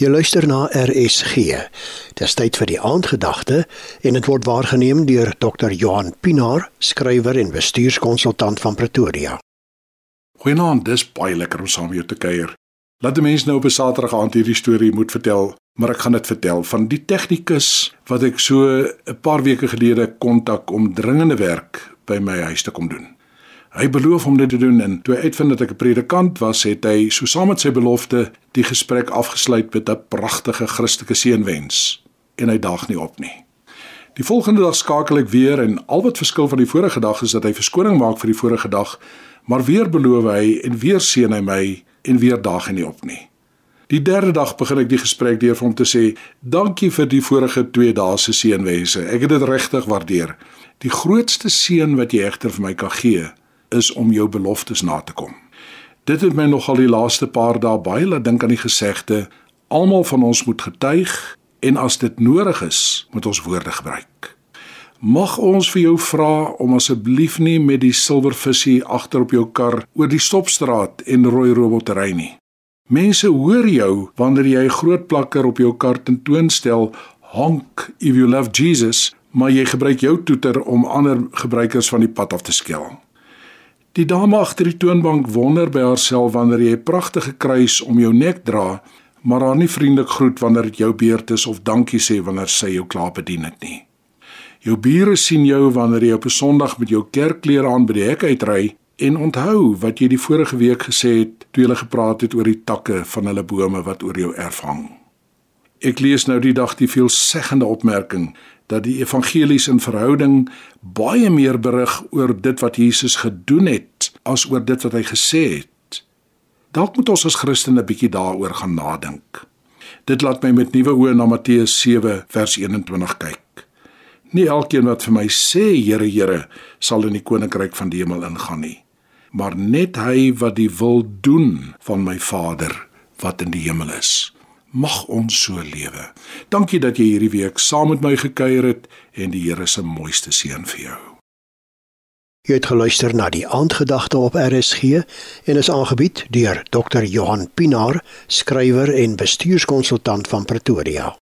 Jy luister na RSG. Dis tyd vir die aandgedagte en dit word waargeneem deur Dr. Johan Pinaar, skrywer en bestuurskonsultant van Pretoria. Goeienaand, dis baie lekker om saam met jou te kuier. Laat die mense nou op 'n Saterdag aand hierdie storie moet vertel, maar ek gaan dit vertel van die tegnikus wat ek so 'n paar weke gelede kontak om dringende werk by my huis te kom doen. Hy beloof om dit te doen en toe hy uitvind dat ek 'n predikant was, het hy so saam met sy belofte die gesprek afgesluit met 'n pragtige Christelike seënwens en hy daag nie op nie. Die volgende dag skakel ek weer en al wat verskil van die vorige dag is dat hy verskoning maak vir die vorige dag, maar weer beloof hy en weer seën hy my en weer daag hy nie op nie. Die derde dag begin ek die gesprek deur vir hom te sê: "Dankie vir die vorige 2 dae se seënwense. Ek het dit regtig waardeer. Die grootste seën wat jy egter vir my kan gee, is om jou beloftes na te kom. Dit het my nogal die laaste paar dae baie laat dink aan die gesegde: almal van ons moet getuig en as dit nodig is, moet ons woorde gebruik. Mag ons vir jou vra om asseblief nie met die silwervisie agter op jou kar oor die stopstraat en rooi robot te ry nie. Mense hoor jou wanneer jy 'n groot plakker op jou kar tentoonstel, honk if you love Jesus, maar jy gebruik jou toeter om ander gebruikers van die pad af te skel. Die dame agter die toonbank wonder by haarself wanneer jy 'n pragtige kruis om jou nek dra, maar haar nie vriendelik groet wanneer dit jou beurt is of dankie sê wanneer sy jou klaar bedien het nie. Jou bure sien jou wanneer jy op 'n Sondag met jou kerkklere aan by die hek uitry en onthou wat jy die vorige week gesê het toe jy gepraat het oor die takke van hulle bome wat oor jou erf hang. Ek lees nou die dag die veelseggende opmerking dat die evangelies in verhouding baie meer berig oor dit wat Jesus gedoen het as oor dit wat hy gesê het. Dalk moet ons as Christene bietjie daaroor gaan nadink. Dit laat my met nuwe oë na Matteus 7 vers 21 kyk. Nie elkeen wat vir my sê Here Here sal in die koninkryk van die hemel ingaan nie, maar net hy wat die wil doen van my Vader wat in die hemel is. Mag ons so lewe. Dankie dat jy hierdie week saam met my gekuier het en die Here se mooiste seën vir jou. Jy het geluister na die aandgedagte op RSG en is aangebied deur Dr. Johan Pinaar, skrywer en bestuurskonsultant van Pretoria.